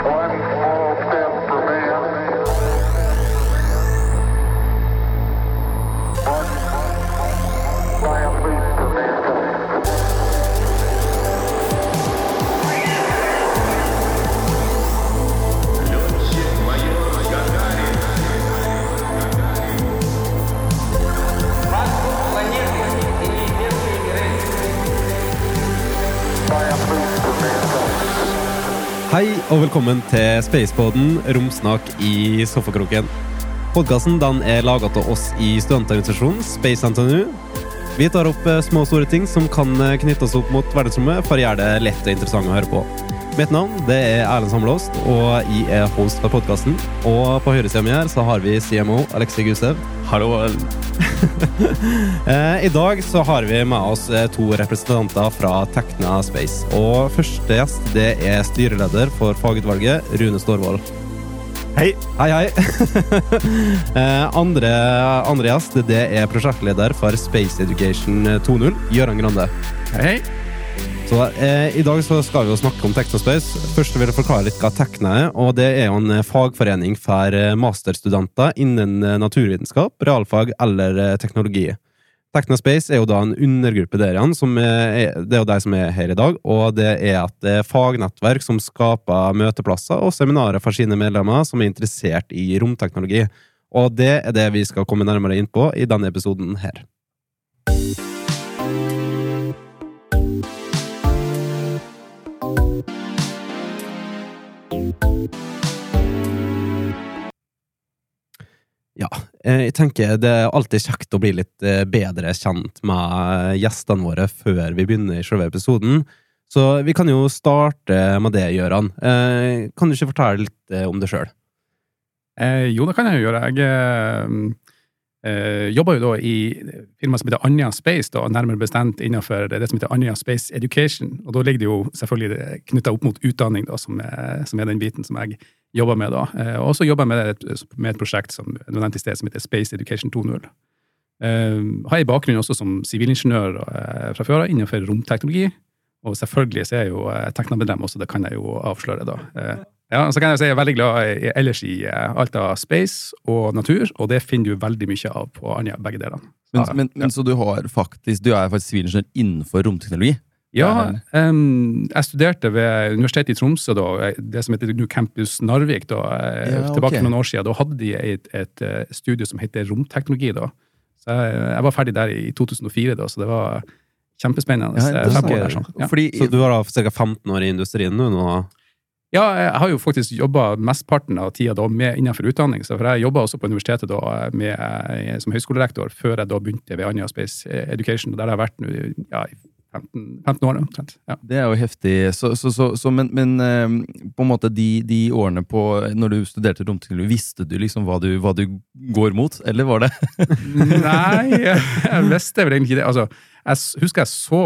form. Velkommen til Spaceboden, romsnak i sofakroken. Podkasten er laga av oss i studentorganisasjonen Space NTNU. Vi tar opp eh, små og store ting som kan eh, knyttes opp mot verdensrommet for å gjøre det lett og interessant å høre på. Mitt navn det er Erlend Samlåst, og jeg er host for podkasten. Og på høyresida mi her så har vi CMO Alexei Gusev. Hallo. I dag så har vi med oss eh, to representanter fra Tekna Space. Og første gjest det er styreleder for fagutvalget, Rune Storvold. Hei. Hei, hei. Eh, andre, andre gjest det er prosjektleder for Space Education 2.0, Gøran Grande. Hei, Hei. Så eh, I dag så skal vi jo snakke om Technospace. Først vil jeg forklare litt hva Tekna er. og Det er jo en eh, fagforening for eh, masterstudenter innen eh, naturvitenskap, realfag eller teknologi. Technospace er jo da en undergruppe der igjen. Som er, det er jo de som er her i dag. Og det er et fagnettverk som skaper møteplasser og seminarer for sine medlemmer som er interessert i romteknologi. Og det er det vi skal komme nærmere inn på i denne episoden her. Ja, eh, jeg tenker det er alltid kjekt å bli litt eh, bedre kjent med gjestene våre før vi begynner selve episoden. Så vi kan jo starte med det, Gøran. Eh, Kan du ikke fortelle litt om deg sjøl? Eh, jo, det kan jeg jo gjøre. Jeg eh, jobber jo da i firmaet som heter Anja Space, da, nærmere bestemt innenfor det som heter Anja Space Education. Og da ligger det jo selvfølgelig knytta opp mot utdanning, da, som er, som er den biten som jeg jobber med. da. Eh, og så jobber jeg med et, med et prosjekt som sted, som heter Space Education 2.0. Eh, har jeg bakgrunn også som sivilingeniør eh, fra før av innenfor romteknologi. Og selvfølgelig så er jeg jo eh, Tekna-medlem også, det kan jeg jo avsløre, da. Ja, så kan jeg si jeg er veldig glad i, ellers i alt av space og natur, og det finner du veldig mye av på Anja, begge delene. Men, men, men så du har faktisk Du er faktisk sivilingeniør innenfor romteknologi? Ja, um, jeg studerte ved Universitetet i Tromsø, da, eh, det som heter New Campus Narvik, da, eh, Ja, tilbake ok. for noen år siden. Da hadde de et, et, et studio som heter romteknologi. da. Så jeg, jeg var ferdig der i 2004, da, så det var kjempespennende. Ja, eh, år der, sånn. ja. Fordi Så du har da ca. 15 år i industrien nå? nå. Ja, jeg har jo faktisk jobba mesteparten av tida da med innenfor utdanning. Så for jeg jobba også på universitetet da med, eh, som høyskolerektor før jeg da begynte ved Anja Space Education. Der har vært nå ja, 15, 15 år omtrent. Ja. Det er jo heftig. Så, så, så, men men eh, på en måte de, de årene på Når du studerte romteknologi, visste du liksom hva du, hva du går mot, eller var det Nei, jeg, visste vel egentlig ikke det. Altså, jeg husker jeg så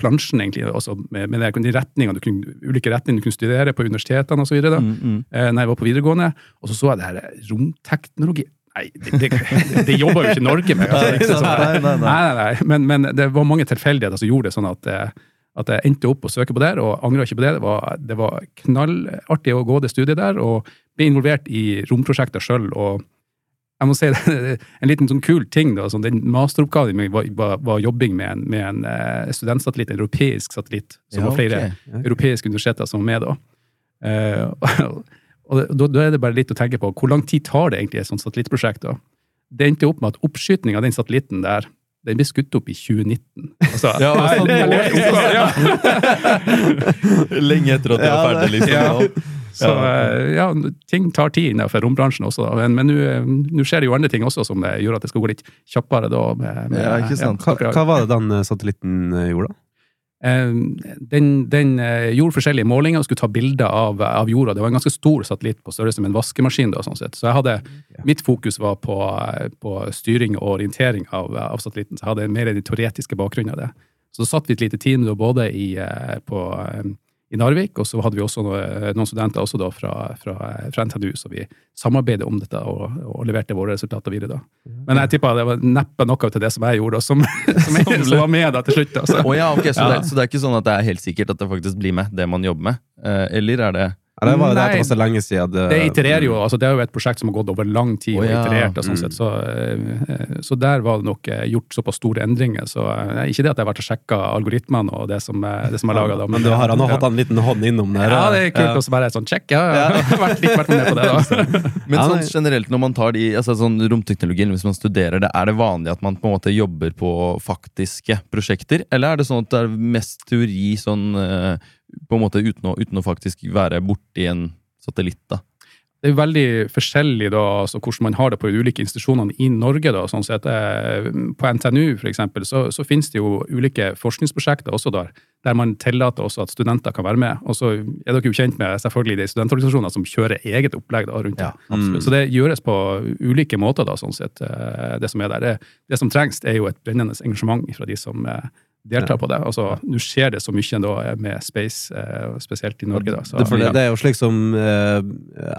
plansjen egentlig, også med, med de retningene du kunne, ulike retninger du kunne studere på universitetene osv. Mm. Mm. Eh, når jeg var på videregående. Og så så jeg det her romteknologi. Nei, det, det, det jobber jo ikke Norge med. Altså, ikke Nei, nei, nei. nei. Men, men det var mange tilfeldigheter som gjorde det sånn at, eh, at jeg endte opp å søke på der, og angra ikke på det. Det var, det var knallartig å gå det studiet der, og ble involvert i romprosjekter sjøl. Og jeg må si det, en liten sånn kul ting. da, sånn, Den masteroppgaven min var, var, var jobbing med en, med en eh, studentsatellitt, en europeisk satellitt, som Ja, var flere ok. europeiske universiteter som var med da. Eh, og da, da er det bare litt å tenke på, hvor lang tid tar det egentlig i et sånt satellittprosjekt da? Det endte opp med at oppskyting av den satellitten der, den ble skutt opp i 2019. Altså, Ja. Lenge etter at det var ferdig, liksom. Ja. Så eh, ja, ting tar tid innenfor rombransjen også, da. men, men nå eh, skjer det jo andre ting også som eh, gjør at det skal gå litt kjappere. da. Med, med, Ja, ikke sant. Hva, hva var det den eh, satellitten eh, gjorde, da? Eh, Den, den eh, gjorde forskjellige målinger og skulle ta bilder av, av jorda. Det var en ganske stor satellitt på størrelse med en vaskemaskin. Da, sånn sett. Så jeg hadde, mitt fokus var på, eh, på styring og orientering av, av satellitten. Så jeg hadde mer den teoretiske bakgrunnen av det. Så satt vi et lite team da, både i, eh, på, eh, i Narvik, og så hadde vi også noen studenter også da fra, fra, fra NTNU, så vi samarbeidet om dette og, og leverte våre resultater videre. da. Men jeg tippa det var neppe noe til det som jeg gjorde, da, som, som, jeg, som var med da til slutt. Altså. Oh, ja, ok, så, Ja. Det, så det er ikke sånn at det er helt sikkert at det faktisk blir med, det man jobber med? Eh, eller er det Eller var det Nei, det var så lenge siden? Det, Det itererer jo, altså det er jo et prosjekt som har gått over lang tid Å, og iterert. og sånn Mm. sett, så, eh, så der var det nok eh, gjort såpass store endringer. så eh, Ikke det at jeg har vært og sjekka algoritmene og det som, eh, det som er laga da. Men du har han ja. hatt en liten hånd innom der? Ja, det er kult å være sånn check. Ja, har vært, litt vært med på det, da. Men sånn generelt når man tar de, altså sånn romteknologien, hvis man studerer det, er det vanlig at man på en måte jobber på faktiske prosjekter? Eller er det sånn at det er mest teori sånn eh, på en måte uten å, uten å faktisk være borti en satellitt, da? Det er veldig forskjellig da, altså hvordan man har det på de ulike institusjonene i Norge. da, sånn sett. Eh, På NTNU for eksempel, så, så finnes det jo ulike forskningsprosjekter også der, der man tillater også at studenter kan være med. Og så er dere jo kjent med selvfølgelig de studentorganisasjonene som kjører eget opplegg da, rundt det. absolutt. Så det gjøres på ulike måter, da, sånn sett, eh, det som er der. Det, det som trengs, er jo et brennende engasjement fra de som eh, deltar på det. Altså, Nå skjer det så mye da med space, eh, spesielt i Norge. da. Så, Det, det, det er jo slik som eh,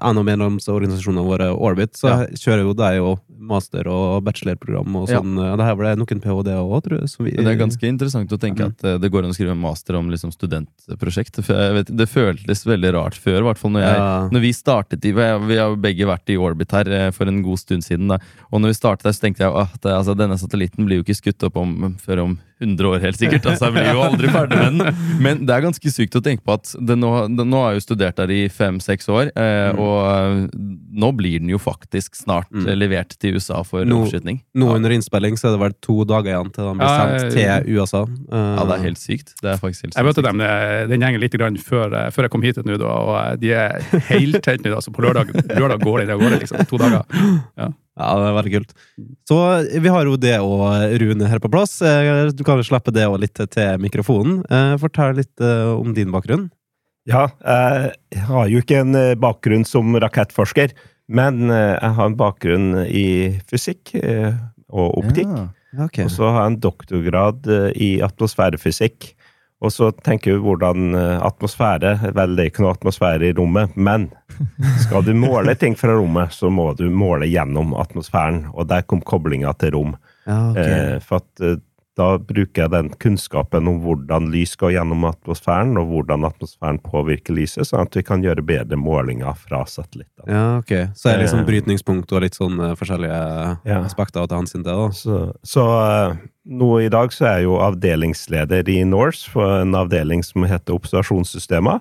en av medlemsorganisasjonene våre, Orbit, så Ja. kjører jo de jo master- og bachelorprogram og sånn. Ja. Det her var det noen ph.d. òg, tror jeg. Som vi, det er ganske interessant å tenke at eh, det går an å skrive master om liksom, studentprosjekt. For jeg vet, det føltes veldig rart før, i hvert fall når, jeg, Ja. når vi startet i, Vi har begge vært i orbit her eh, for en god stund siden. Da. Og når vi startet der, så tenkte jeg at eh, altså, denne satellitten blir jo ikke skutt opp om, før om 100 år, helt sikkert. Altså, jeg blir jo aldri ferdig med den. Men det er ganske sykt å tenke på at den nå, den, nå har jeg jo studert der i fem-seks år, eh, og eh, nå blir den jo faktisk snart Mm. levert til USA for Nå- oppskyting. Nå under innspilling så er det vel to dager igjen til den blir sendt ja, til USA. Uh, Ja, det er helt sykt. Det er faktisk helt Jeg møtte dem, eh, den gjengen litt grann før, før jeg kom hit nå, og de er heltent nå. da, så På lørdag, lørdag går den av gårde, liksom. To dager. Ja, det er veldig kult. Så vi har jo det og Rune her på plass. Eh, Du kan jo slippe det og litt til mikrofonen. Eh, Fortell litt eh, om din bakgrunn. Ja, jeg har jo ikke en bakgrunn som rakettforsker, men jeg har en bakgrunn i fysikk og optikk. Ja. okay. Og så har jeg en doktorgrad i atmosfærefysikk. Og så tenker vi hvordan eh, atmosfære Vel, det er ikke noe atmosfære i rommet, men skal du måle ting fra rommet, så må du måle gjennom atmosfæren. Og der kom koblinga til rom. Ja, okay. Eh, for at eh, da bruker jeg den kunnskapen om hvordan lys går gjennom atmosfæren, og hvordan atmosfæren påvirker lyset, sånn at vi kan gjøre bedre målinger fra satellittene. Ja, ok. Så er det liksom Eh. brytningspunkt og litt sånn eh, forskjellige Ja. aspekter å ta hensyn til. da. Så, så eh, nå i dag så er jeg jo avdelingsleder i NORSE, for en avdeling som heter observasjonssystemer.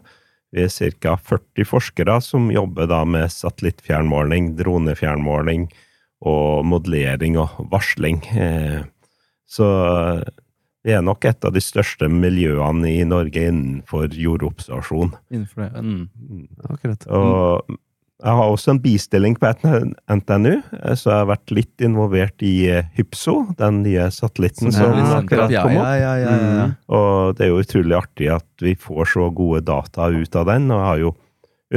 Vi er ca. 40 forskere som jobber da med satellittfjernmåling, dronefjernmåling og modellering og varsling. Eh, Så eh, vi er nok et av de største miljøene i Norge innenfor jordobservasjon. Innenfor det. Mm. Akkurat. Og jeg har også en bistilling på NTNU, eh, så jeg har vært litt involvert i eh, Hypso, den nye satellitten som akkurat kom ja, opp. ja, ja, ja. Mm. Og det er jo utrolig artig at vi får så gode data ut av den, og jeg har jo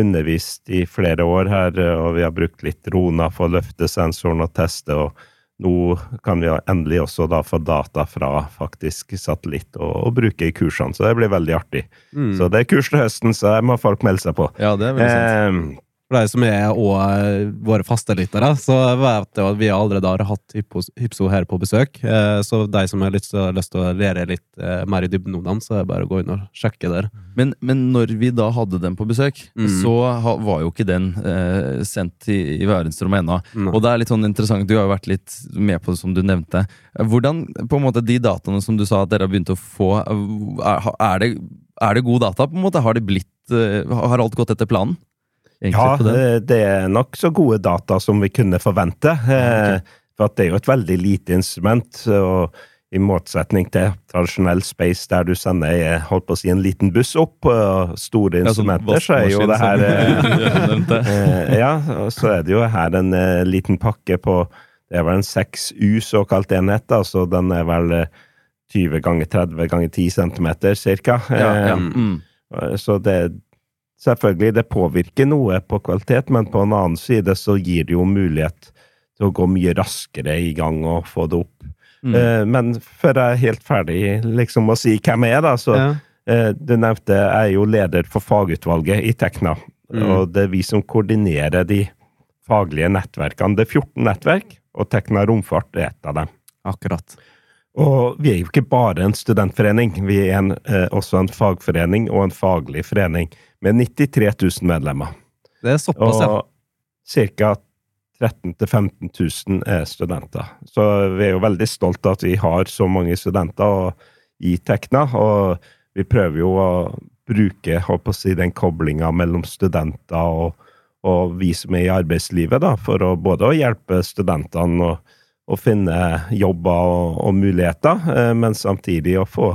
undervist i flere år her, eh, og vi har brukt litt Rona for å løfte sensoren og teste, og nå kan vi endelig også da få data fra faktisk satellitt og, og bruke i kursene, så det blir veldig artig. Mm. Så det er kurs til høsten, så det må folk melde seg på. ja, det er veldig sant. For de som er og eh, våre fastelyttere, så vet jeg at vi allerede har hatt Hypso her på besøk. Eh, Så de som har lyst til, å lære litt eh, mer i dybden om dem, så er det bare å gå inn og sjekke der. Men, men når vi da hadde den på besøk, Mm. så var jo ikke den eh, sendt i, i verdensrommet ennå. Mm. Og det er litt sånn interessant, du har jo vært litt med på det, som du nevnte. Hvordan på en måte de dataene som du sa at dere har begynt å få, er, er, det, er det god data? på en måte? Har, det blitt, har alt gått etter planen? Ja, eh, det er nok så gode data som vi kunne forvente. eh, For at det er jo et veldig lite instrument. og i motsetning til tradisjonell space, der du sender eh, holdt på å si, en liten buss opp, og store instrumenter, så er jo det her eh, Ja, så er det jo her en eh, liten pakke på Det er vel en 6U såkalt enhet, da, så den er vel eh, 20 ganger 30 ganger 10 centimeter, cirka. Ja, ja. Eh, Mm. så det Selvfølgelig, det påvirker noe på kvalitet, men på en annen side så gir det jo mulighet til å gå mye raskere i gang og få det opp. Mm. Eh, men før jeg er helt ferdig liksom å si hvem jeg er, da, så Ja. eh, Du nevnte jeg er jo leder for fagutvalget i Tekna, Mm. og det er vi som koordinerer de faglige nettverkene. Det er 14 nettverk, og Tekna Romfart er et av dem. Akkurat. Og vi er jo ikke bare en studentforening, vi er en, eh, også en fagforening og en faglig forening med 93 000 medlemmer. Det er såpass, ja. Og ca. 13 000-15 000 er studenter. Så vi er jo veldig stolt av at vi har så mange studenter og, i Tekna, og vi prøver jo å bruke å si, den koblinga mellom studenter og, og vi som er i arbeidslivet, da, for å både å hjelpe studentene å, å finne jobber og, og muligheter, eh, men samtidig å få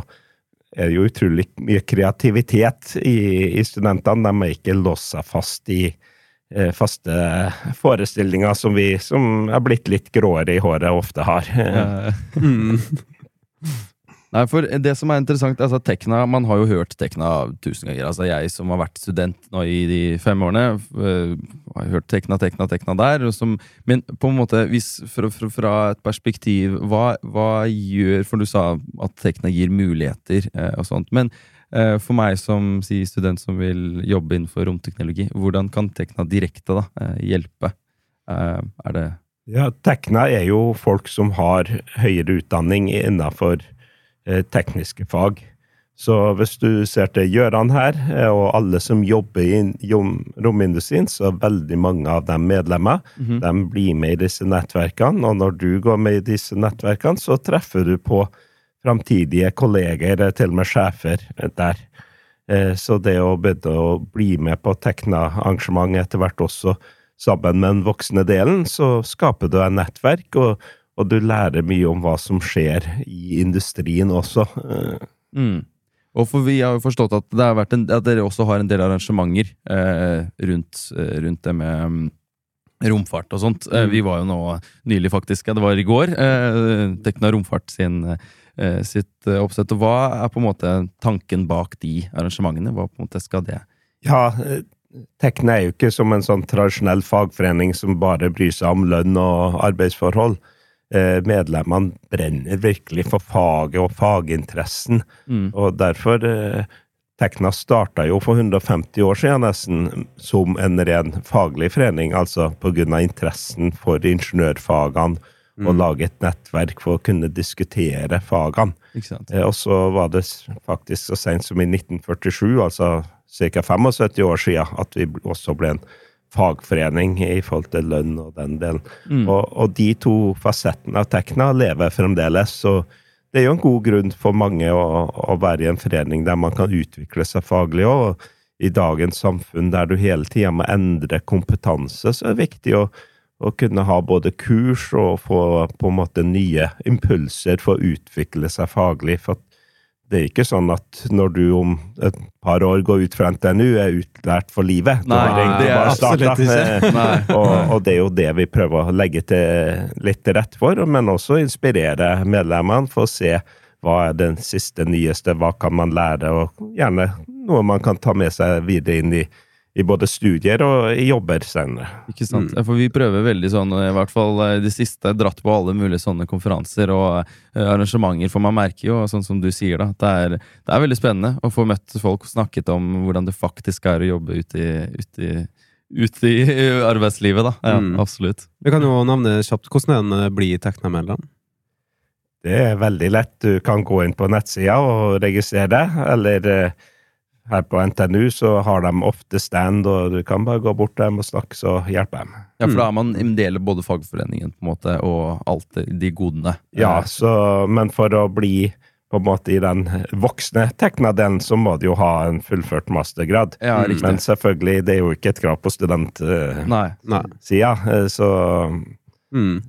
er jo utrolig mye kreativitet i, i studentene. De er ikke låst seg fast i eh, faste forestillinger som vi som er blitt litt gråere i håret, ofte har. Mm. Nei, for det som er interessant, altså Tekna, Man har jo hørt Tekna tusen ganger. altså Jeg som har vært student nå i de fem årene, øh, har hørt Tekna, Tekna, Tekna der. Som, men på en måte, hvis, fra, fra, et perspektiv hva, hva gjør For du sa at Tekna gir muligheter eh, og sånt. Men eh, for meg som si, student som vil jobbe innenfor romteknologi, hvordan kan Tekna direkte da, eh, hjelpe? Eh, er det Ja, Tekna er jo folk som har høyere utdanning innenfor eh, tekniske fag. Så hvis du ser til Gjøran her, eh, og alle som jobber i romindustrien, så er veldig mange av dem medlemmer. De blir med i disse nettverkene, og når du går med i disse nettverkene, så treffer du på framtidige kolleger, eh, til og med sjefer, eh, der. Eh, Så det å begynne å bli med på Tekna-arrangement etter hvert også sammen med den voksne delen, så skaper du et nettverk, og, og du lærer mye om hva som skjer i industrien også. Eh, Mm. Og for vi har jo forstått at, det har vært en, at dere også har en del arrangementer eh, rundt, eh, rundt det med um, romfart og sånt. Mm. vi var jo nå nylig, faktisk, ja, det var i går, eh, Tekna Romfart sin, eh, sitt eh, oppsett. Og hva er på en måte tanken bak de arrangementene? Hva på en måte skal det Ja, eh, Tekna er jo ikke som en sånn tradisjonell fagforening som bare bryr seg om lønn og arbeidsforhold. Eh, Medlemmene brenner virkelig for faget og faginteressen, Mm. og derfor eh, Tekna starta jo for 150 år siden nesten som en ren faglig forening, altså av interessen for ingeniørfagene, og lage et nettverk for å kunne diskutere fagene. Eh, Og så var det faktisk så sent som i 1947, altså ca. 75 år siden, at vi også ble en fagforening i forhold til lønn og den delen. Og, og de to fasettene av Tekna lever fremdeles, så det er jo en god grunn for mange å, å være i en forening der man kan utvikle seg faglig òg. I dagens samfunn der du hele tida må endre kompetanse, så er det viktig å, å kunne ha både kurs og få på en måte nye impulser for å utvikle seg faglig. For at det er ikke sånn at når du om et par år går ut fra NTNU, er utlært for livet. Nei, det er absolutt ikke. Og, og det er jo det vi prøver å legge til, litt til rette for, men også inspirere medlemmene for å se hva er den siste nyeste, hva kan man lære, og gjerne noe man kan ta med seg videre inn i, i både studier og i jobber senere. Ikke sant? For vi prøver veldig sånn, i hvert fall de siste, dratt på alle mulige sånne konferanser og eh, arrangementer, for man merker jo, sånn som du sier, da, at det er, det er veldig spennende å få møtt folk og snakket om hvordan det faktisk er å jobbe ute i, ute i, ut i arbeidslivet, da. Ja, Mm. absolutt. Vi kan jo navne kjapt hvordan en blir Tekna-medlem. Det er veldig lett. Du kan gå inn på nettsida og registrere deg, eller eh, her på NTNU så har de ofte stand, og du kan bare gå bort til dem og snakke, så hjelper dem. Ja, for da er man en del av både fagforeningen på en måte, og alt de godene. Ja, Eh, så, men for å bli på en måte i den voksne Tekna-delen, så må du jo ha en fullført mastergrad. Ja, riktig. Men selvfølgelig, det er jo ikke et krav på studentsida, Nei. Nei. eh, så Mm.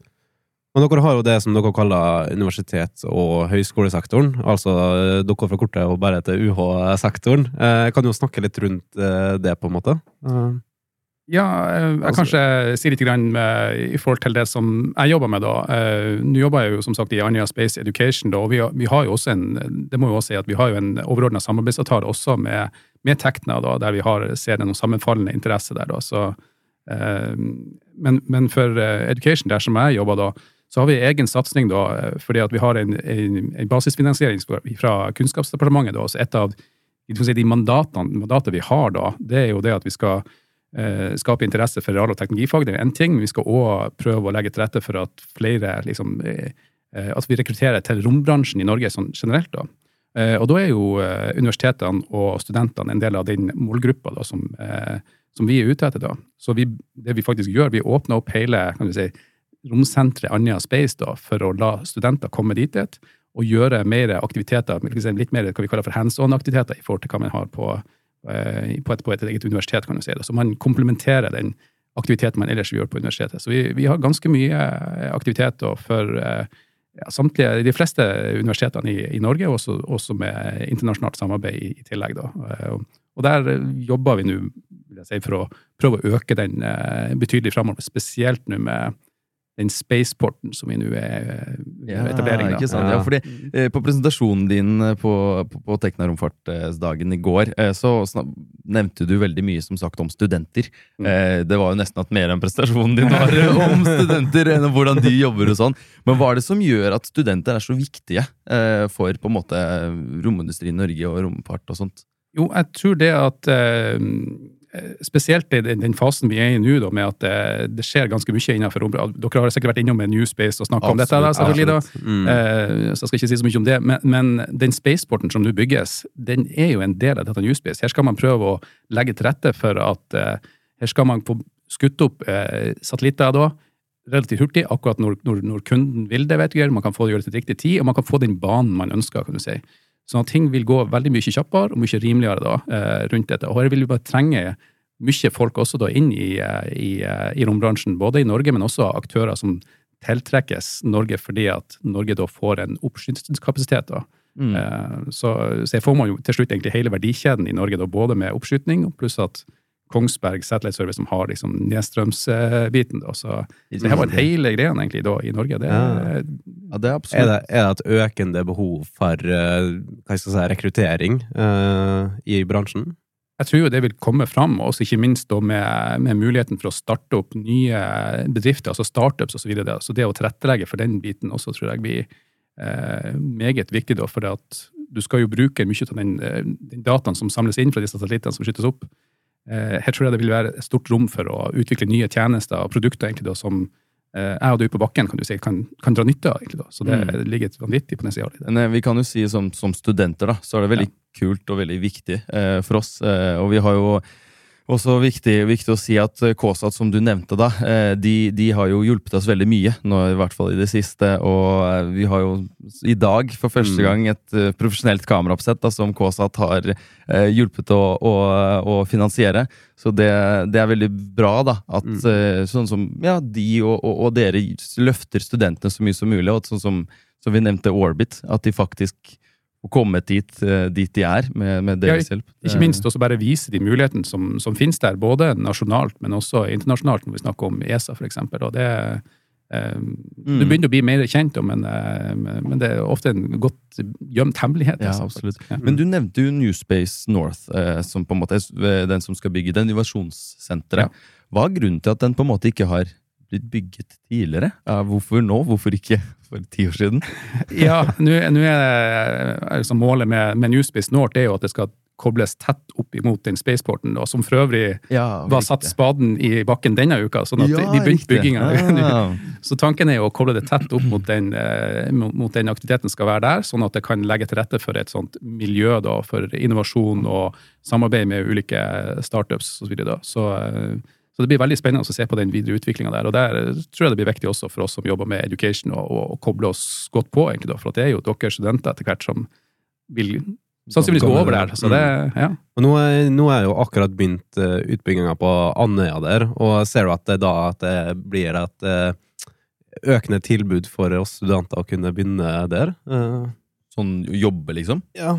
Men dere har jo det som dere kaller universitet- og høyskolesektoren. Altså eh, dere fra kortet og bare til UH-sektoren. Eh, kan du jo snakke litt rundt eh, det, på en måte? Eh, Ja, jeg kanskje sier litt grann med, i forhold til det som jeg jobber med. da. Nå jobber jeg jo som sagt i Andøya Space Education, da, og vi har, vi har jo også en det må jo også si at vi har jo en overordna samarbeidsavtale også med, med Tekna, da, der vi har, ser noen sammenfallende interesse der. da, så men, men for Education, der som jeg jobber da, så har vi egen satsing da, eh, fordi at vi har en, en, en basisfinansiering fra Kunnskapsdepartementet. da, så Et av si, de mandatene, mandatet vi har da, det er jo det at vi skal eh, skape interesse for real- og teknologifag. Det er én ting, men vi skal òg prøve å legge til rette for at flere liksom, eh, eh, at vi rekrutterer til rombransjen i Norge sånn generelt. da. Eh, Og da er jo universitetene og studentene en del av den målgruppa da, som, som vi er ute etter. da. Så vi, det vi faktisk gjør, vi åpner opp hele kan du si, romsenteret Andøya Space da, for å la studenter komme dit og gjøre mer aktiviteter, si, litt mer hva vi kaller for hands on-aktiviteter i forhold til hva man har på, eh, på, et, på et eget universitet. kan du si. Det. Så man komplementerer den aktiviteten man ellers gjør på universitetet. Så vi, vi har ganske mye eh, aktivitet da, for eh, ja, samtlige, de fleste universitetene i, i Norge, også, også med internasjonalt samarbeid i, i tillegg. Da. Og, der jobber vi nå si, for å prøve å øke den betydelig framover, spesielt nå med den spaceporten som vi nå er under etablering. da. ikke sant? Ja, Ja. fordi eh, På presentasjonen din eh, på, på, på Tekna-romfartsdagen i går, eh, så nevnte du veldig mye som sagt om studenter. Mm. Eh, det var jo nesten at mer enn presentasjonen din var om studenter, enn om hvordan de jobber og sånn. Men hva er det som gjør at studenter er så viktige eh, for på en måte romindustrien i Norge og romfart og sånt? Jo, jeg tror det at eh, Spesielt i den, den fasen vi er i nå, da, med at det, det skjer ganske mye innenfor området. Dere har sikkert vært innom med Newspace og snakka om dette. da, selvfølgelig da. Mm. Eh, så jeg skal ikke si så mye om det. Men, men den spaceporten som nå bygges, den er jo en del av dette New Space. Her skal man prøve å legge til rette for at uh, her skal man få skutt opp uh, satellitter da, relativt hurtig, akkurat når, når, når kunden vil det. vet du, Man kan få det gjøre til riktig tid, og man kan få den banen man ønsker. kan du si. Sånn at ting vil gå veldig mye kjappere og mye rimeligere da, eh, rundt dette. Og her vil vi bare trenge mye folk også da inn i, eh, i, eh, i rombransjen, både i Norge, men også aktører som tiltrekkes Norge fordi at Norge da får en oppskytingskapasitet. da. Mm. Så, så jeg får man jo til slutt egentlig hele verdikjeden i Norge, da, både med oppskyting, pluss at Kongsberg Satellite Service som har liksom nedstrømsbiten. Så, så det her var hele greia egentlig da i Norge. Det, Ja. Ja, det er Er det, er det et økende behov for jeg si, rekruttering uh, i bransjen? Jeg tror jo det vil komme fram, også ikke minst med, med muligheten for å starte opp nye bedrifter, altså startups osv. Så, videre. så det å tilrettelegge for den biten også tror jeg blir eh, meget viktig, da, for at du skal jo bruke mye av den, den dataen som samles inn fra de satellittene som skytes opp. Eh, her tror jeg det vil være et stort rom for å utvikle nye tjenester og produkter egentlig da, som eh, jeg og du på bakken kan, du si, kan, kan dra nytte av. egentlig da. Så det Mm. ligger et vanvittig potensial i det. Men eh, vi kan jo si som, som studenter, da, så er det veldig kult og veldig viktig eh, for oss. Eh, og vi har jo også viktig, viktig å si at eh, KSAT, som du nevnte, da, eh, de, de har jo hjulpet oss veldig mye, nå i hvert fall i det siste. Og eh, vi har jo i dag for første Mm. gang et profesjonelt kameraoppsett da, som KSAT har hjulpet å, å, å finansiere. Så det, det er veldig bra, da, at Mm. sånn som ja, de og, og, og dere løfter studentene så mye som mulig, og sånn som, som vi nevnte Orbit, at de faktisk får kommet dit, eh, dit de er, med, med deres hjelp. Ikke minst også bare vise de mulighetene som, som finnes der, både nasjonalt, men også internasjonalt, når vi snakker om ESA f.eks. Og det eh, Du begynner å bli mer kjent, men, eh, men men det er ofte en godt gjemt hemmelighet. Ja, altså, absolutt. Ja. Men du nevnte jo Newspace North, eh, som på en måte er den som skal bygge det innovasjonssenteret. Hva er grunnen til at den på en måte ikke har blitt bygget tidligere? Ja, hvorfor nå? Hvorfor ikke for ti år siden? Ja, nå er liksom målet med, med Newspace North er jo at det skal kobles tett opp imot den spaceporten, da, som for øvrig Ja, var satt spaden i bakken denne uka, sånn at de begynte bygginga. Ah. Så tanken er jo å koble det tett opp mot den, eh, mot mot den aktiviteten skal være der, sånn at det kan legge til rette for et sånt miljø da, for innovasjon og samarbeid med ulike startups osv. Så, videre da. så, eh, så det blir veldig spennende å se på den videre utviklinga der. Og der eh, tror jeg det blir viktig også for oss som jobber med education, å å- å koble oss godt på, egentlig da, for at det er jo dere studenter etter hvert som vil sannsynligvis gå over der. Så det, ja. Og nå, er, nå er jo akkurat begynt uh, utbygginga på Andøya der, og ser du at det da at det blir et eh, økende tilbud for oss studenter å kunne begynne der? Eh, Sånn jobbe, liksom? ja.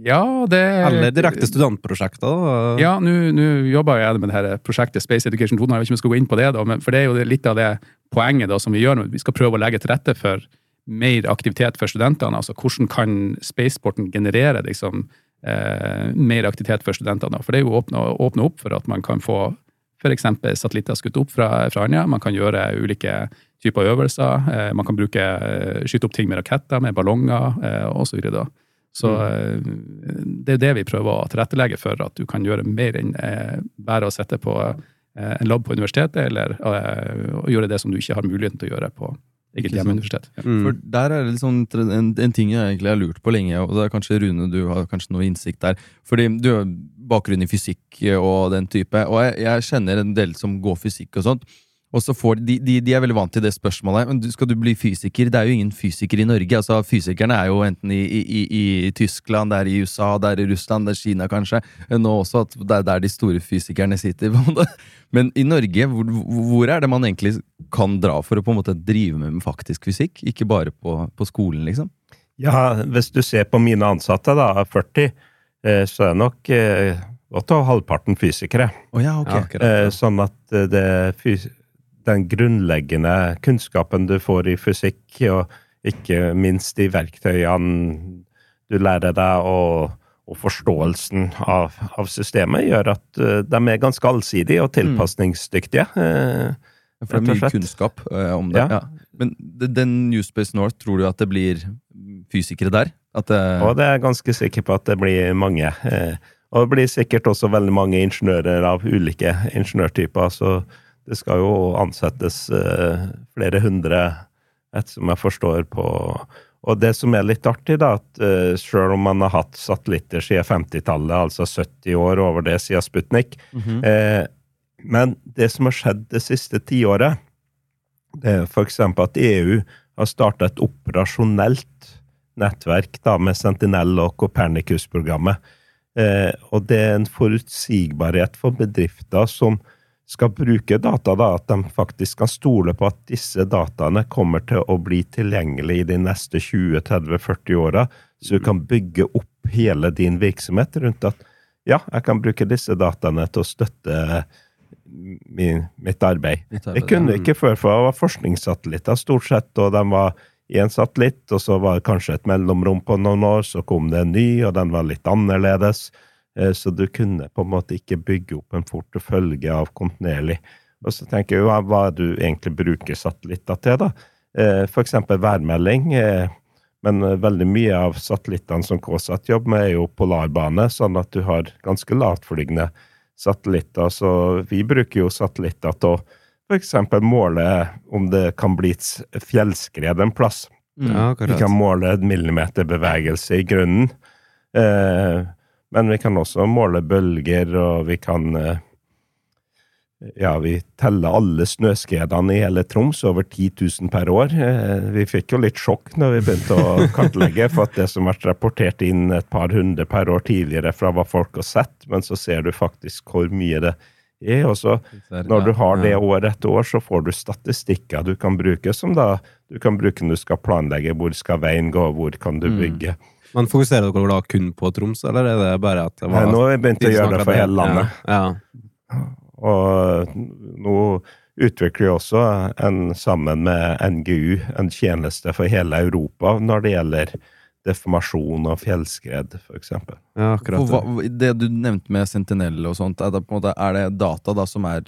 Ja, det Eller direkte studentprosjekter. Ja, nå jobber jeg med det her prosjektet Space Education 2. Jeg vet ikke om jeg skal gå inn på det, da, men, for det er jo litt av det poenget da, som vi gjør. Vi skal prøve å legge til rette for mer aktivitet for studentene. altså Hvordan kan spaceporten generere liksom, eh, mer aktivitet for studentene? da? For det er jo å åpne, åpne opp for at man kan få f.eks. satellitter skutt opp fra, fra Andøya. Man kan gjøre ulike typer øvelser. Eh, man kan bruke, eh, skyte opp ting med raketter, med ballonger eh, osv. Så, så eh, det er det vi prøver å tilrettelegge for, at du kan gjøre mer enn eh, bare å sette på eh, en lab på universitetet, eller eh, å gjøre det som du ikke har muligheten til å gjøre på, Eget hjemmeuniversitet. Ja. Mm. For der er det liksom en, en ting jeg egentlig har lurt på lenge, og det er kanskje Rune, du har kanskje noe innsikt der. Fordi du har bakgrunn i fysikk og den type, og jeg, jeg kjenner en del som går fysikk og sånt. Og så får de, de, de er veldig vant til det spørsmålet. Men du, skal du bli fysiker? Det er jo ingen fysiker i Norge. altså Fysikerne er jo enten i, i, i, i Tyskland, det er i USA, det er i Russland, det er Kina kanskje. Nå også at det er der de store fysikerne sitter. Men i Norge, hvor, hvor er det man egentlig kan dra for å på en måte drive med faktisk fysikk? Ikke bare på, på skolen, liksom? Ja, hvis du ser på mine ansatte, da, 40, eh, så er nok eh, godt over halvparten fysikere. Oh, ja, okay. Ja, akkurat. ja. Sånn at eh, det fys den grunnleggende kunnskapen du får i fysikk, og ikke minst de verktøyene du lærer deg, og, og forståelsen av, av systemet, gjør at eh, de er ganske allsidige og tilpasningsdyktige. Eh, For det er mye kunnskap uh, om det. Ja. Ja. Men den New Space North, tror du at det blir fysikere der? Det, Og det er jeg ganske sikker på at det blir mange. Og det blir sikkert også veldig mange ingeniører av ulike ingeniørtyper. Så det skal jo ansettes eh, flere hundre, etter som jeg forstår på Og det som er litt artig, da, at uh, selv om man har hatt satellitter siden 50-tallet, altså 70 år over det siden Sputnik eh, Men det som har skjedd det siste tiåret, det er f.eks. at EU har starta et operasjonelt nettverk da, med Sentinel og Copernicus-programmet. Eh, og det er en forutsigbarhet for bedrifter som skal bruke data, da, at de faktisk kan stole på at disse dataene kommer til å bli tilgjengelige i de neste 20-30-40 åra, så du kan bygge opp hele din virksomhet rundt at ja, jeg kan bruke disse dataene til å støtte min, mitt arbeid. Det kunne ikke før, for det var forskningssatellitter stort sett, og de var i en satellitt, og så var det kanskje et mellomrom på noen år, så kom det en ny, og den var litt annerledes. Eh, Så du kunne på en måte ikke bygge opp en portefølje av kontinuerlig. Og så tenker jeg hva- hva du egentlig bruker satellitter til, da? F.eks. For eksempel værmelding. eh, Men eh, veldig mye av satellittene som KSAT jobber med, er jo polarbane, sånn at du har ganske lavtflygende satellitter. Så vi bruker jo satellitter til å f.eks. måle om det kan bli et fjellskred en plass. Mm. Ja, Vi kan måle en millimeterbevegelse i grunnen. Eh, men vi kan også måle bølger, og vi kan eh, Ja, vi teller alle snøskredene i hele Troms, over 10 000 per år. Eh, vi fikk jo litt sjokk når vi begynte å kartlegge, for at det som har rapportert inn et par hundre per år tidligere fra hva folk har sett, men så ser du faktisk hvor mye det er. Og så når du har det år etter år, så får du statistikker du kan bruke, som da du kan bruke når du skal planlegge hvor skal veien gå, hvor kan du Mm. Men fokuserer dere da kun på Troms, eller er det bare at det Nei, var nå har vi begynt å gjøre det for hele landet. Ja. ja. Og nå utvikler vi også en, sammen med NGU en tjeneste for hele Europa når det gjelder deformasjon og fjellskred, f.eks. Ja, akkurat. Hva, det du nevnte med Sentinel og sånt, er det, på en måte, er det data da som er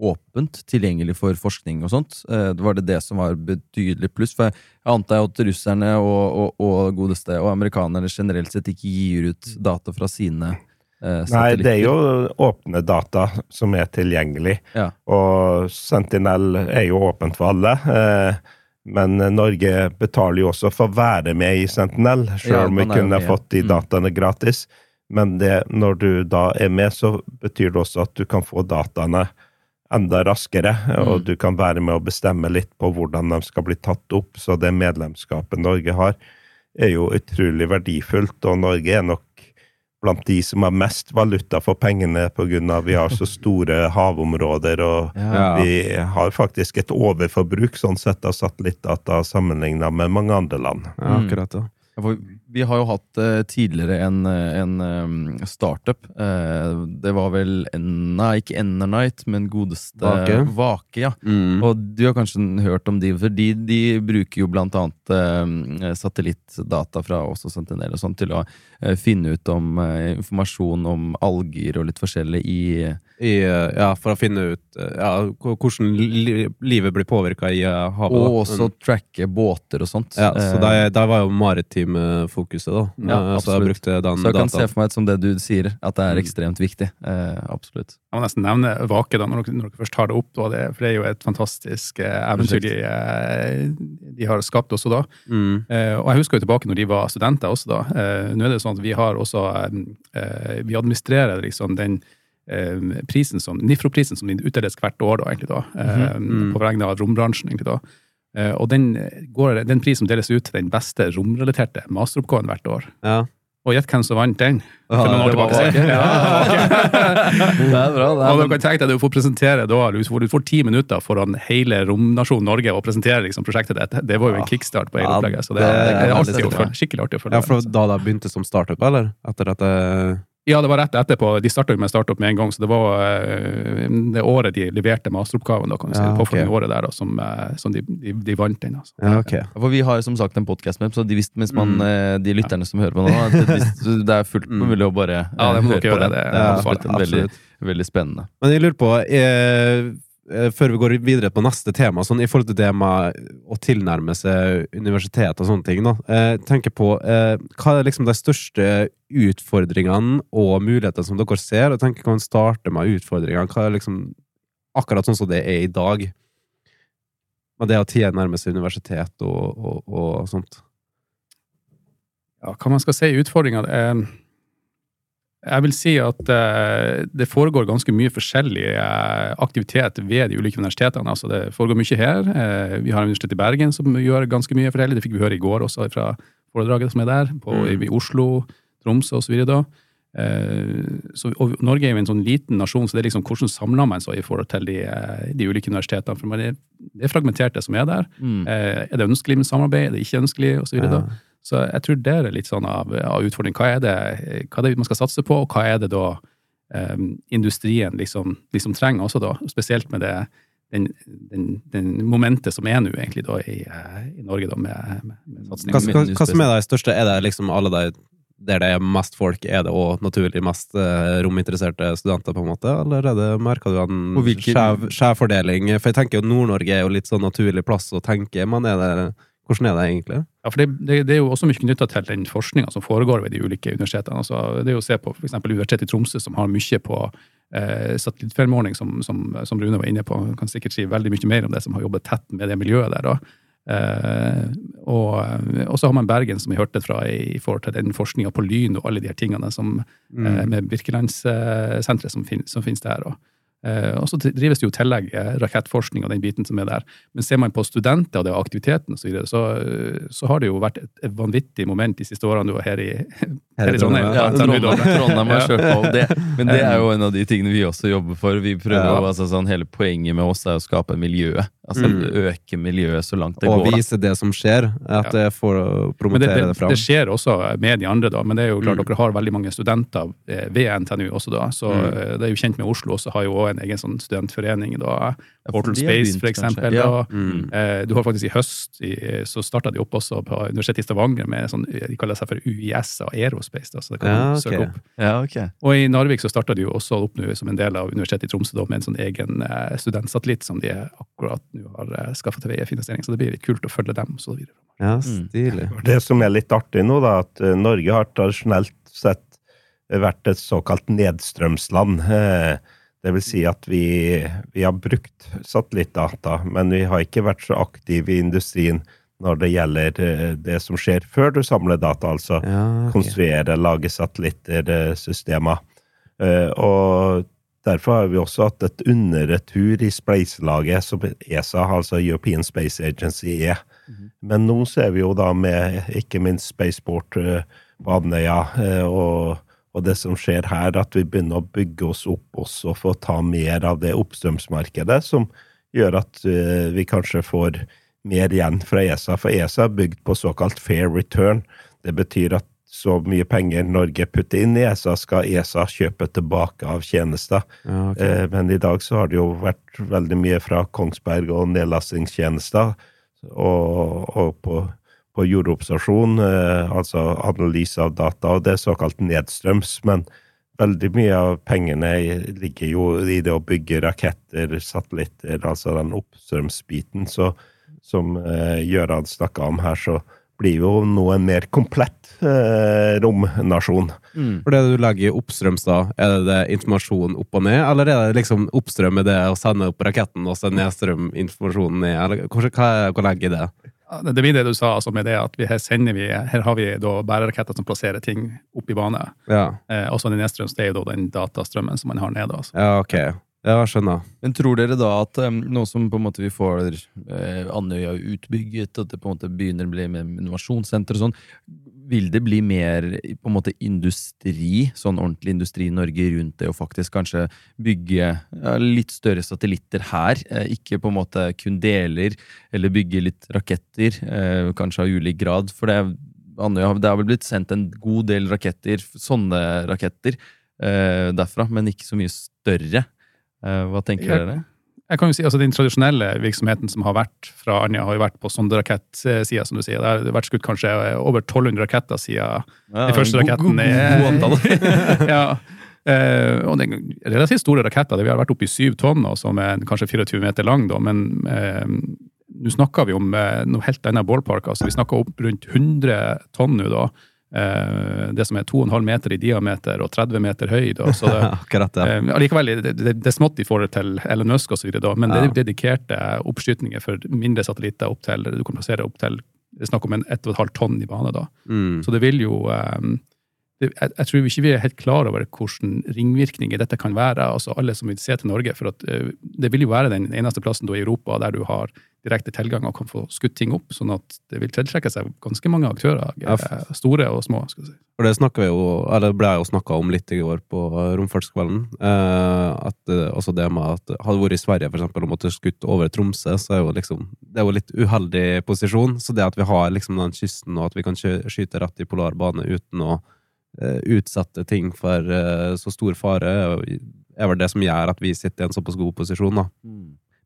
åpent tilgjengelig for forskning og sånt? Det var det det som var betydelig pluss? For jeg antar at russerne og, og, og godeste og amerikanerne generelt sett ikke gir ut data fra sine eh, Nei, det er jo åpne data som er tilgjengelig. Ja. Og Sentinel er jo åpent for alle. Eh, men Norge betaler jo også for å være med i Sentinel, sjøl om vi er jo kunne fått de Mm. dataene gratis. Men det, når du da er med, så betyr det også at du kan få dataene enda raskere, Mm. og du kan være med å bestemme litt på hvordan de skal bli tatt opp. Så det medlemskapet Norge har, er jo utrolig verdifullt, og Norge er nok blant de som har mest valuta for pengene av vi har så store havområder, og Ja. vi har faktisk et overforbruk sånn sett av satellittdata sammenlignet med mange andre land. Ja, akkurat, ja. Vi har jo hatt eh, tidligere en, eh, en um, startup. Eh, det var vel Enna, ikke Enernight, men godeste Vake. Vake ja. Mm. Og du har kanskje hørt om de, for de, de bruker jo blant annet eh, satellittdata fra også Sentinel og sånn til å eh, finne ut om informasjon om alger og litt forskjellig i I, ja, for å finne ut ja, hvordan li livet blir påvirka i havet. Og også Mm. tracke båter og sånt. ja, så der, der var jo maritim eh, hovedfokuset, da. Ja, Eh, så jeg brukte den Så jeg kan se for meg som det du sier, at det er Mm. ekstremt viktig. Eh, absolutt. Jeg må nesten nevne Vake, da, når dere, når dere først tar det opp. Da, det, for det er jo et fantastisk eh, eventyr de, eh, de har skapt også da. Mm. Eh, og jeg husker jo tilbake når de var studenter også da. Eh, nå er det sånn at vi har også eh, Vi administrerer liksom den prisen som, NIFRO-prisen som utdeles hvert år, da, egentlig da, eh, Mhm. på vegne av rombransjen. egentlig da. Eh, og den, går, den prisen deles ut til den beste romrelaterte masteroppgaven hvert år. Ja. Og gjett hvem som vant den? Ja, For noen år det var tilbake, sikkert. Ja, Det er bra. Det og er, du kan tenke deg at du får presentere da, du får, du får ti minutter foran hele romnasjonen Norge og presentere liksom, prosjektet ditt. Det var jo en kickstart på hele opplegget. Så det, det det, er følge. Skikkelig artig å følge. ja, for altså. da det begynte som startup, eller? Etter at det Ja, det var rett etterpå. De starta med startup med en gang, så det var eh, det året de leverte masteroppgaven, da, kan du si, Ja, det året der, da, som, eh, som de, de, de vant den. Altså. Ja, ok. for vi har som sagt en podkast med, så de, visste, mens man, Mm. eh, de lytterne som hører på nå, at det, det er fullt Mm. mulig å bare Ja, det må høre på gjøre, det. det er ja, absolutt, absolutt veldig, veldig spennende. Men jeg lurer på, eh, før vi går videre på neste tema, sånn i forhold til det med å tilnærme seg universitet og sånne ting, da, eh, tenker på eh, hva er liksom de største utfordringene og mulighetene som dere ser, og tenker kan starte med utfordringene, hva er liksom akkurat sånn som det er i dag, med det å tilnærme seg universitet og, og, og sånt. Ja, hva man skal si utfordringer eh, Jeg vil si at uh, det foregår ganske mye forskjellig uh, aktivitet ved de ulike universitetene. Altså, det foregår mye her. Uh, vi har Universitetet i Bergen som gjør ganske mye forskjellig. Det fikk vi høre i går også fra foredraget som er der, på, i, i Oslo, Tromsø osv. så, og Norge er jo en sånn liten nasjon, så det er liksom hvordan samler man seg i forhold til de, de ulike universitetene? For det er fragmentert, det som er der. Mm. Er det ønskelig med samarbeid? Er det ikke ønskelig? Og så, videre, Ja. da. Så jeg tror det er litt sånn av, av utfordring. Hva er, det, hva er det man skal satse på, og hva er det da um, industrien liksom, liksom trenger også, da? Spesielt med det den, den, den momentet som er nå, egentlig, da, i, eh, i Norge, da, med, med, med satsing. Hva, hva, hva som er de største? Er det liksom alle de der det er mest folk, er det òg naturlig mest eh, rominteresserte studenter, på en måte? Eller er det, merker du en skjev skjev fordeling? For jeg tenker jo Nord-Norge er jo litt sånn naturlig plass å tenke, men er det, hvordan er det egentlig? Ja, for det, det, det er jo også mye knytta til den forskninga som foregår ved de ulike universitetene. Altså, det er jo å se på f.eks. Universitetet i Tromsø, som har mye på eh, satellittfilmordning, som, som, som Rune var inne på. Han kan sikkert si veldig mye mer om det, som har jobbet tett med det miljøet der. da. Eh, og, og så har man Bergen, som vi hørte fra i, i forhold til den forskninga på lyn og alle de her tingene som, eh, med Birkelandssenteret som, fin, som finnes der. Og, eh, og så drives det jo i tillegg eh, rakettforskning og den biten som er der. Men ser man på studenter og det aktiviteten osv., så, videre, så, eh, så har det jo vært et, vanvittig moment de siste årene du var her i, her i Trondheim. Ja. Trondheim, Trondheim har kjørt på. Det, men det er jo en av de tingene vi også jobber for. Vi prøver Ja. altså sånn, Hele poenget med oss er å skape miljøet. Altså Mm. Øke miljøet så langt det Og går. Og vise det som skjer, at det får å det, promotere det, det, fram. det skjer også med de andre, da. Men det er jo klart Mm. dere har veldig mange studenter eh, ved NTNU også, da. Så Mm. eh, det er jo kjent med Oslo også, har jo også en egen sånn studentforening, da. Portal Space, begynt, for eksempel. Ja. da. Mm. Eh, Du har faktisk i høst i, så starta de opp også på Universitetet i Stavanger med sånn, de kaller seg for UiS og Aerospace. Da, så det kan Ja, ok. søke opp. Ja, okay. Og i Narvik så starta de jo også opp nå som en del av Universitetet i Tromsø da, med en sånn egen studentsatellitt som de akkurat nå har eh, skaffa til veie finansiering. Så det blir litt kult å følge dem. Så videre. Ja, Mm. Det som er litt artig nå, da, at eh, Norge har tradisjonelt sett vært et såkalt nedstrømsland. Eh, Det vil si at vi, vi har brukt satellittdata, men vi har ikke vært så aktive i industrien når det gjelder eh, det som skjer før du samler data, altså Ja, okay. konstruere, lage satellitter, eh, systemer. Eh, Og derfor har vi også hatt et underretur i spleiselaget som ESA, altså European Space Agency, er. Men nå ser vi jo da med ikke minst Spaceport eh, på Andøya eh, og, og det som skjer her, at vi begynner å bygge oss opp også for å ta mer av det oppstrømsmarkedet, som gjør at eh, vi kanskje får mer igjen fra ESA. For ESA er bygd på såkalt fair return. Det betyr at så mye penger Norge putter inn i ESA, skal ESA kjøpe tilbake av tjenester. Ja, okay. Eh, Men i dag så har det jo vært veldig mye fra Kongsberg og nedlastingstjenester, og, og på, på jordobservasjon, eh, altså analyse av data, og det er såkalt nedstrøms. Men veldig mye av pengene ligger jo i det å bygge raketter, satellitter, altså den oppstrømsbiten. Så som eh, Gjøran snakka om her, så blir jo nå en mer komplett eh, romnasjon. For det du legger i oppstrøms, da, er det, det informasjon opp og ned, eller er det liksom oppstrøm med det å sende opp raketten, og så nedstrøm informasjonen ned, eller hva, hva, hva legger i det? Ja, Det blir det du sa, altså med det at vi her sender vi, her har vi da bæreraketter som plasserer ting opp i bane. Ja, Eh, også den nedstrøms, det er jo da den datastrømmen som man har nede. Altså. ja ok. Ja, jeg skjønner. Men tror dere da at um, nå som på en måte vi får eh, Andøya utbygget, at det på en måte begynner å bli med innovasjonssenter og sånn, vil det bli mer på en måte industri, sånn ordentlig industri i Norge rundt det, og faktisk kanskje bygge ja, litt større satellitter her? Eh, ikke på en måte kun deler, eller bygge litt raketter, eh, kanskje av ulik grad. For det, Andøya, det har vel blitt sendt en god del raketter, sånne raketter, eh, derfra, men ikke så mye større. Eh, hva tenker Jeg- dere? Jeg kan jo si, altså Den tradisjonelle virksomheten som har vært fra Anja, har jo vært på sonderakettsida, som du sier. Det har vært skutt kanskje over 1200 raketter siden de første god- raketten god- god, god ja. Eh, og det er relativt store raketter. Vi har vært oppe i syv tonn, som er kanskje 24 meter lang, da, men eh, nå snakker vi om noe helt annet ballpark. altså Vi snakker opp rundt 100 tonn nå, da. Eh, det som er 2,5 meter i diameter og 30 meter høy. Da, så det, Akkurat ja. Eh, Allikevel, det, det, det er smått i forhold til Elon Musk osv., men det er jo dedikerte oppskytninger for mindre satellitter opp til Du kan plassere opp til det er snakk om en 1,5 tonn i bane. da. Mm. Så det vil jo eh, det, jeg, jeg tror ikke vi er helt klar over hvordan ringvirkninger dette kan være. altså Alle som vil se til Norge. for at eh, Det vil jo være den eneste plassen i Europa der du har direkte tilgang og kan få skutt ting opp. Sånn at det vil tiltrekke seg ganske mange aktører. Eh, Store og små. skal jeg si. For det vi jo, eller ble jo snakka om litt i går på romfartskvelden. Eh, at eh, også det med at hadde det vært i Sverige for eksempel, og måtte skutt over Tromsø, så er jo liksom det er jo litt uheldig posisjon. Så det at vi har liksom den kysten, og at vi kan skyte rett i polar bane uten å eh, utsette ting for eh, så stor fare, er er vel det som gjør at vi sitter i en såpass god posisjon, da.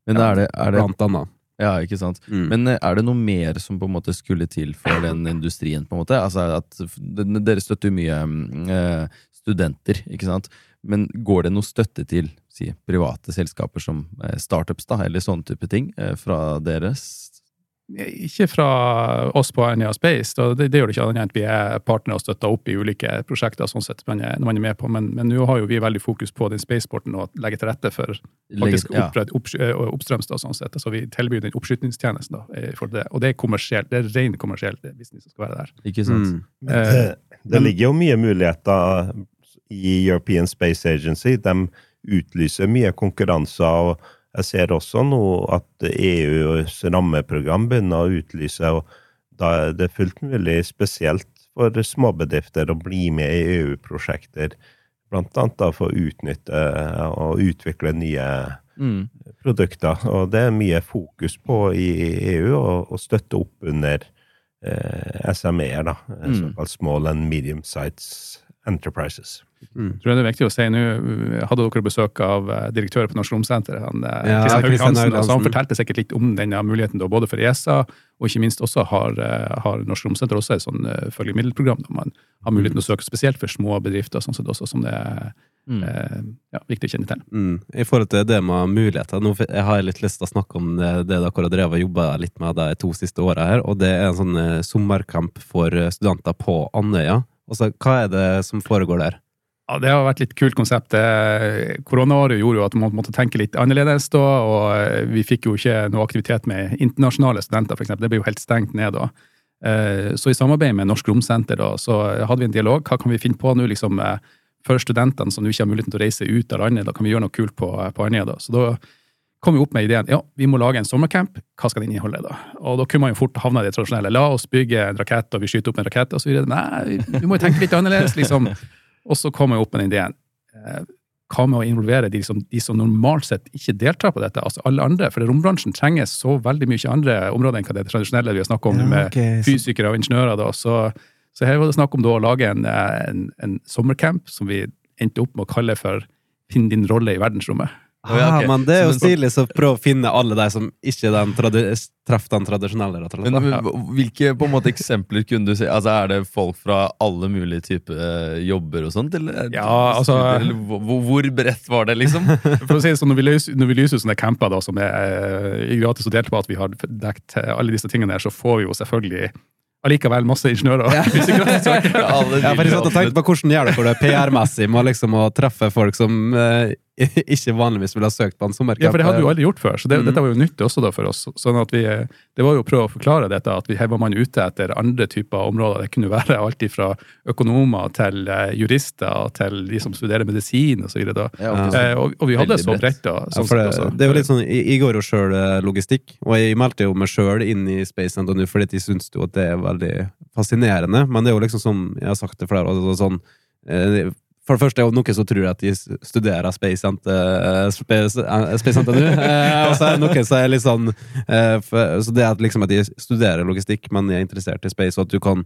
Men er det, er det Blant annet. Ja, ikke sant. Mm. Men eh, er det noe mer som på en måte skulle til for den industrien? på en måte? Altså at Dere støtter jo mye mm, eh, studenter, ikke sant? Men går det noe støtte til si, private selskaper som startups, da, eller sånne type ting, fra deres? Ikke fra oss på Anja Space, da, det, det gjør det ikke annet enn at vi er partnere og støtter opp i ulike prosjekter sånn sett, man er, når man er med på, men, men nå har jo vi veldig fokus på den spaceporten og legge til rette for faktisk ja. opp, oppstrøms. da, sånn sett. Altså, vi tilbyr den oppskytningstjenesten. da, for det, Og det er kommersielt, det er ren kommersiell business som skal være der. Ikke sant? Mm. Men Eh, det, det ligger jo mye muligheter i European Space Agency. De utlyser mye konkurranser. og Jeg ser også nå at EUs rammeprogram begynner å utlyse. og Da er det fullt mulig, spesielt for småbedrifter, å bli med i EU-prosjekter. Blant annet da for å utnytte og utvikle nye Mm. produkter. Og det er mye fokus på i EU å, støtte opp under eh, SME-er, da. Mm. Såkalt small and medium size enterprises. Jeg tror det er viktig å si nå, hadde dere besøk av eh, direktøren på Norsk Romsenter, han, eh, Ja, Kristian Haug Hansen, altså, han fortalte sikkert litt om denne muligheten da, både for ESA, og ikke minst også har, eh, har Norsk Romsenter også et sånn følgemiddelprogram der man har muligheten mm. å søke spesielt for små bedrifter, sånn sett også, som det er Mm. eh, ja, viktig å kjenne til. Mm. I forhold til det med muligheter Nå jeg har jeg litt lyst til å snakke om det, det dere har drevet og jobba litt med de to siste åra her, og det er en sånn sommercamp for studenter på Andøya. Altså, hva er det som foregår der? Ja, Det har vært litt kult konsept. Koronaåret gjorde jo at man måtte tenke litt annerledes da, og eh, vi fikk jo ikke noe aktivitet med internasjonale studenter, eksempel. Det ble jo helt stengt ned da. Eh, Så i samarbeid med Norsk Romsenter da, så hadde vi en dialog. Hva kan vi finne på nå liksom, eh, for studentene som nå ikke har muligheten til å reise ut av landet? Da kan vi gjøre noe kult på, på Andøya. da. Så da kom vi opp med ideen ja, vi må lage en sommercamp. Hva skal den inneholde? da? Og da kunne man jo fort havna i det tradisjonelle. La oss bygge en rakett, og vi skyter opp en rakett, og så videre. Nei, vi må jo tenke litt annerledes, liksom. Og så kom jeg opp med den ideen. Eh, Hva med å involvere de som, de som normalt sett ikke deltar på dette? Altså alle andre, for rombransjen trenger så veldig mye andre områder enn hva det tradisjonelle vi har snakket om Ja, med ok, så- fysikere og ingeniører. da, så, så her var det snakk om å lage en, eh, en, en sommercamp som vi endte opp med å kalle for Finn din rolle i verdensrommet. Å, ja, ok. Ah, men det er jo stilig, så prøv å finne alle de som ikke den treffer den tradisjonelle. rett og slett, Men da. hvilke på en måte eksempler kunne du si? Altså Er det folk fra alle mulige typer eh, jobber og sånt? Eller, Ja, altså- eller hvor, hvor bredt var det, liksom? For å si det sånn, Når vi lyser, når vi lyser sånne camper da, som er eh, gratis og delt på, at vi har dekket alle disse tingene her, så får vi jo selvfølgelig allikevel masse ingeniører Ja, for jeg satt og tenkte på hvordan gjør dere det PR-messig med liksom å treffe folk som eh, ikke vanligvis ville ha søkt på en sommerkamp. Ja, for det hadde vi jo aldri gjort før, så det, Mm. dette var jo nytt også da for oss. Sånn at vi, Det var jo å prøve å forklare dette, at vi, var man ute etter andre typer områder. Det kunne være alt fra økonomer til eh, jurister til de som studerer medisin osv. Ja, Eh, og, og vi hadde så bredt. da. Ja, Sånn det, det var litt sånn, Jeg, går jo sjøl logistikk, og jeg meldte jo meg sjøl inn i Space NTNU fordi de jeg syns jo at det er veldig fascinerende. Men det er jo liksom som jeg har sagt til flere altså sånn eh, For det første er det noen som tror at de studerer Space Center eh, Space, eh, eh, Og så er det noen som er litt sånn eh, Så det at liksom at de studerer logistikk, men er interessert i space, og at du kan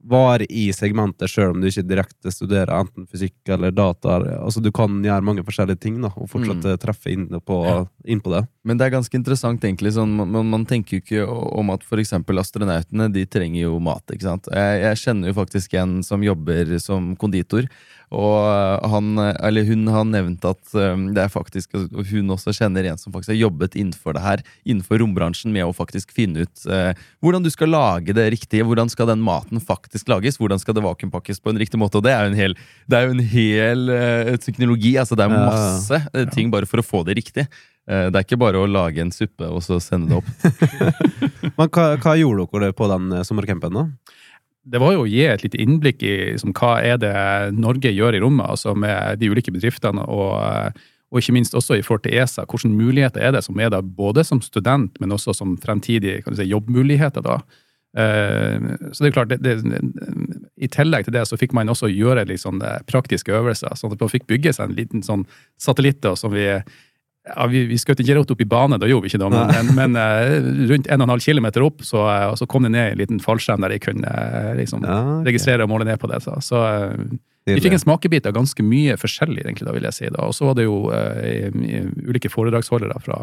være i segmentet sjøl om du ikke direkte studerer enten fysikk eller data. Altså Du kan gjøre mange forskjellige ting da og fortsatt mm. treffe inn på, inn på det. Men det er ganske interessant, egentlig. Sånn, man, man tenker jo ikke om at eksempel astronautene de trenger jo mat. ikke sant? Jeg, jeg kjenner jo faktisk en som jobber som konditor. Og han, eller hun har nevnt at um, det er faktisk hun også kjenner en som faktisk har jobbet innenfor det her, innenfor rombransjen, med å faktisk finne ut eh, hvordan du skal lage det riktige. Hvordan skal den maten faktisk lages? Hvordan skal det vakuumpakkes på en riktig måte? Og det er jo en hel, det jo en hel eh, teknologi. altså Det er masse eh, ting bare for å få det riktig. Eh, Det er ikke bare å lage en suppe og så sende det opp. Men hva, hva gjorde dere på den eh, sommercampen, da? Det var jo å gi et lite innblikk i liksom, hva er det Norge gjør i rommet, altså med de ulike bedriftene, og, og ikke minst også i forhold til ESA. Hvilke muligheter er det som er der, både som student, men også som fremtidige si, jobbmuligheter. da. Eh, så det er klart, det, det, I tillegg til det så fikk man også gjøre litt sånn eh, praktiske øvelser. sånn at Man fikk bygge seg en liten sånn satellitt da, som vi ja, vi, vi skjøt ikke rett opp i bane, da gjorde vi ikke det, men, men, men eh, rundt 1,5 km opp så, eh, så kom det ned en liten fallskjerm der jeg kunne eh, liksom, Ja, okay. registrere og måle ned på det. Så, så vi fikk en smakebit av ganske mye forskjellig, egentlig, da, vil jeg si. da. Og så var det jo i ulike foredragsholdere fra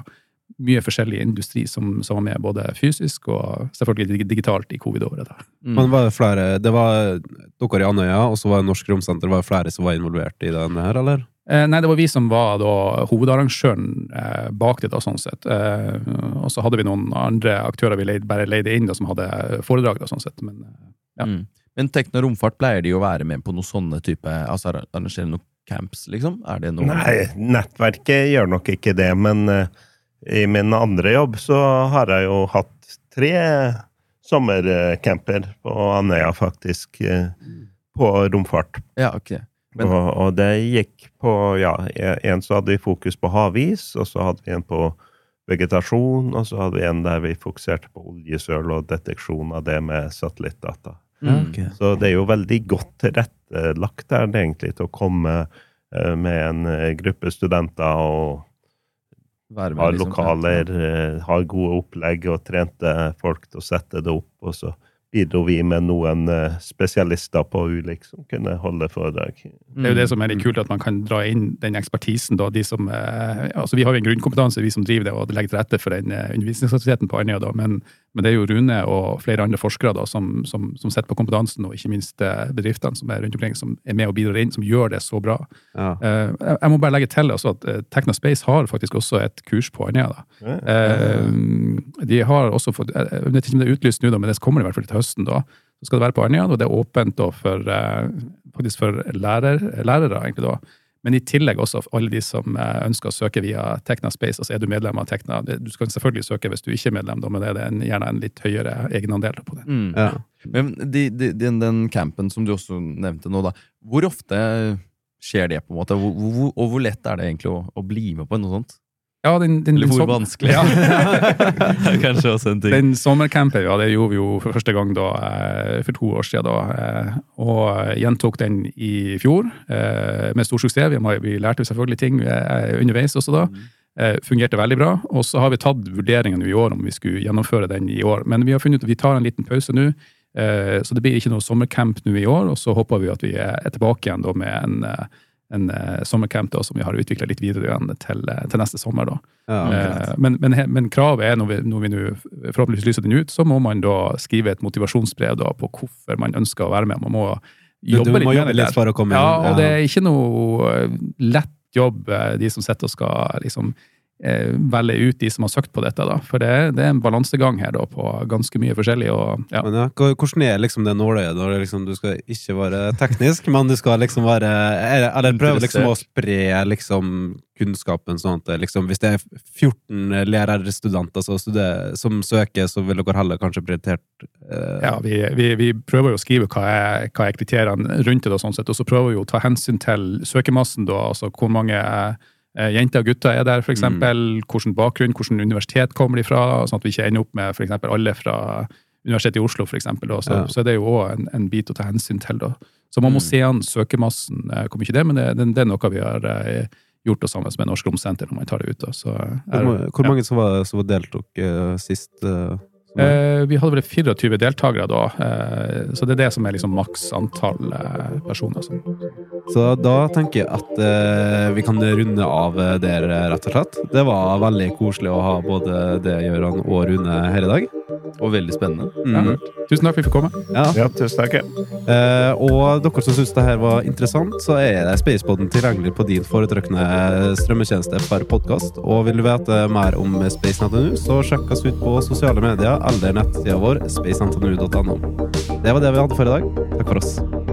mye forskjellig industri som, som var med, både fysisk og selvfølgelig digitalt i covid-året. da. Men var det flere Det var dere i Andøya, og så var det Norsk Romsenter. Var det flere som var involvert i denne her, eller? Eh, nei, det var vi som var da hovedarrangøren eh, bak det, da, sånn sett. Eh, og så hadde vi noen andre aktører vi leid, bare leide inn, da, som hadde foredrag, da, sånn sett. Men eh, Ja. Mm. Men Tekno Romfart pleier de å være med på noe sånne type Altså arrangere noen camps, liksom? Er det noe Nei, nettverket gjør nok ikke det, men uh, i min andre jobb så har jeg jo hatt tre sommercamper på Andøya, faktisk, Uh, på romfart. Ja, ok. Men- og, og det gikk på Ja, en så hadde vi fokus på havis, og så hadde vi en på vegetasjon, og så hadde vi en der vi fokuserte på oljesøl og deteksjon av det med satellittdata. Mm. Så det er jo veldig godt tilrettelagt der, egentlig, til å komme eh, med en eh, gruppe studenter og med, ha liksom. lokaler, liksom. ha gode opplegg og trente folk til å sette det opp. Og så bidro vi med noen eh, spesialister på ulik som kunne holde foredrag. Det er jo det som er litt kult, at man kan dra inn den ekspertisen. da, de som, eh, altså Vi har jo en grunnkompetanse, vi som driver det og legger til rette for den eh, undervisningsaktiviteten på Andøya. Men, men det er jo Rune og flere andre forskere da, som, som, som sitter på kompetansen, og ikke minst eh, bedriftene som er rundt omkring, som er med og bidrar inn, som gjør det så bra. Ja. Eh, jeg må bare legge til altså, at eh, Tekna Space har faktisk også et kurs på Andøya. da. Eh, de har også fått, jeg vet ikke om det er utlyst nå, men det kommer i hvert fall til høsten. da. Så skal det være på Andøya, og det er åpent da for, faktisk for lærer, lærere. egentlig da. Men i tillegg også for alle de som eh, ønsker å søke via Tekna Space. altså Er du medlem av Tekna? Du skal selvfølgelig søke hvis du ikke er medlem, da, men det er en, gjerne en litt høyere egenandel på det. Mm. Ja. Men de, de, den, den campen som du også nevnte nå, da. Hvor ofte skjer det, på en måte? Hvor, hvor, og hvor lett er det egentlig å, å bli med på noe sånt? Ja, den, den, Eller hvor som- vanskelig? Ja. Kanskje også en ting. Den sommercampen, ja, det gjorde vi jo for første gang da, eh, for to år siden. Da, eh, og gjentok den i fjor eh, med stor suksess. Vi, vi lærte selvfølgelig ting underveis også da. Eh, Fungerte veldig bra. Og så har vi tatt vurderingen i år om vi skulle gjennomføre den i år. Men vi har funnet ut at vi tar en liten pause nå. Så det blir ikke noe sommercamp nå i år. Og så håper vi at vi er tilbake igjen da med en, en eh, sommercamp da, som vi har utvikla litt videre igjen til, eh, til neste sommer. da. Ja, Eh, Men, men, men kravet er, når vi, når vi nå forhåpentligvis lyser den ut, så må man da skrive et motivasjonsbrev da på hvorfor man ønsker å være med. Man må jobbe du litt må litt, jobbe litt for å komme Ja, og og det er ikke noe eh, lett jobb, eh, de som sitter og skal liksom velge ut de som har søkt på dette. da. For det, det er en balansegang her da, på ganske mye forskjellig. og ja. Men ja, hvordan er liksom det nåløyet når det liksom, du skal ikke være teknisk, men du skal liksom være er- Eller prøve liksom å spre liksom kunnskapen sånn at liksom, hvis det er 14 lærerstudenter som, studerer, som søker, så vil dere heller kanskje prioritert eh, Ja, vi, vi, vi prøver jo å skrive hva er, hva er kriteriene rundt det, og sånn sett, og så prøver vi å ta hensyn til søkermassen. da, altså Hvor mange eh, jenter og gutter er der, f.eks. Mm. Hvilken bakgrunn, hvilket universitet kommer de fra, sånn at vi ikke ender opp med for eksempel alle fra Universitetet i Oslo, eksempel. Så, Ja. så det er jo òg en, en bit å ta hensyn til. da. Så man må Mm. se an søkermassen, kommer hvor mye det men det, det, det er noe vi har eh, gjort det sammen med Norsk Romsenter når man tar det ut. da. Så, er, Hvor, ma- hvor ja. mange som var, som deltok uh, sist? eh, Eh, vi hadde vel 24 deltakere da, eh, så det er det som er liksom maks antall eh, personer. Så da tenker jeg at vi kan runde av der, rett og slett. Det var veldig koselig å ha både det Gøran og Rune her i dag. Og veldig spennende. Mm. tusen takk for at vi fikk komme. Ja. Ja, tusen takk. Eh, og dere som syns det her var interessant, så er Spacepodden tilgjengelig på din foretrukne strømmetjeneste per podkast. Og vil du vite mer om SpaceNTNU, så sjekk oss ut på sosiale medier eller nettsida vår spacenetnu.no. Det var det vi hadde for i dag. Takk for oss.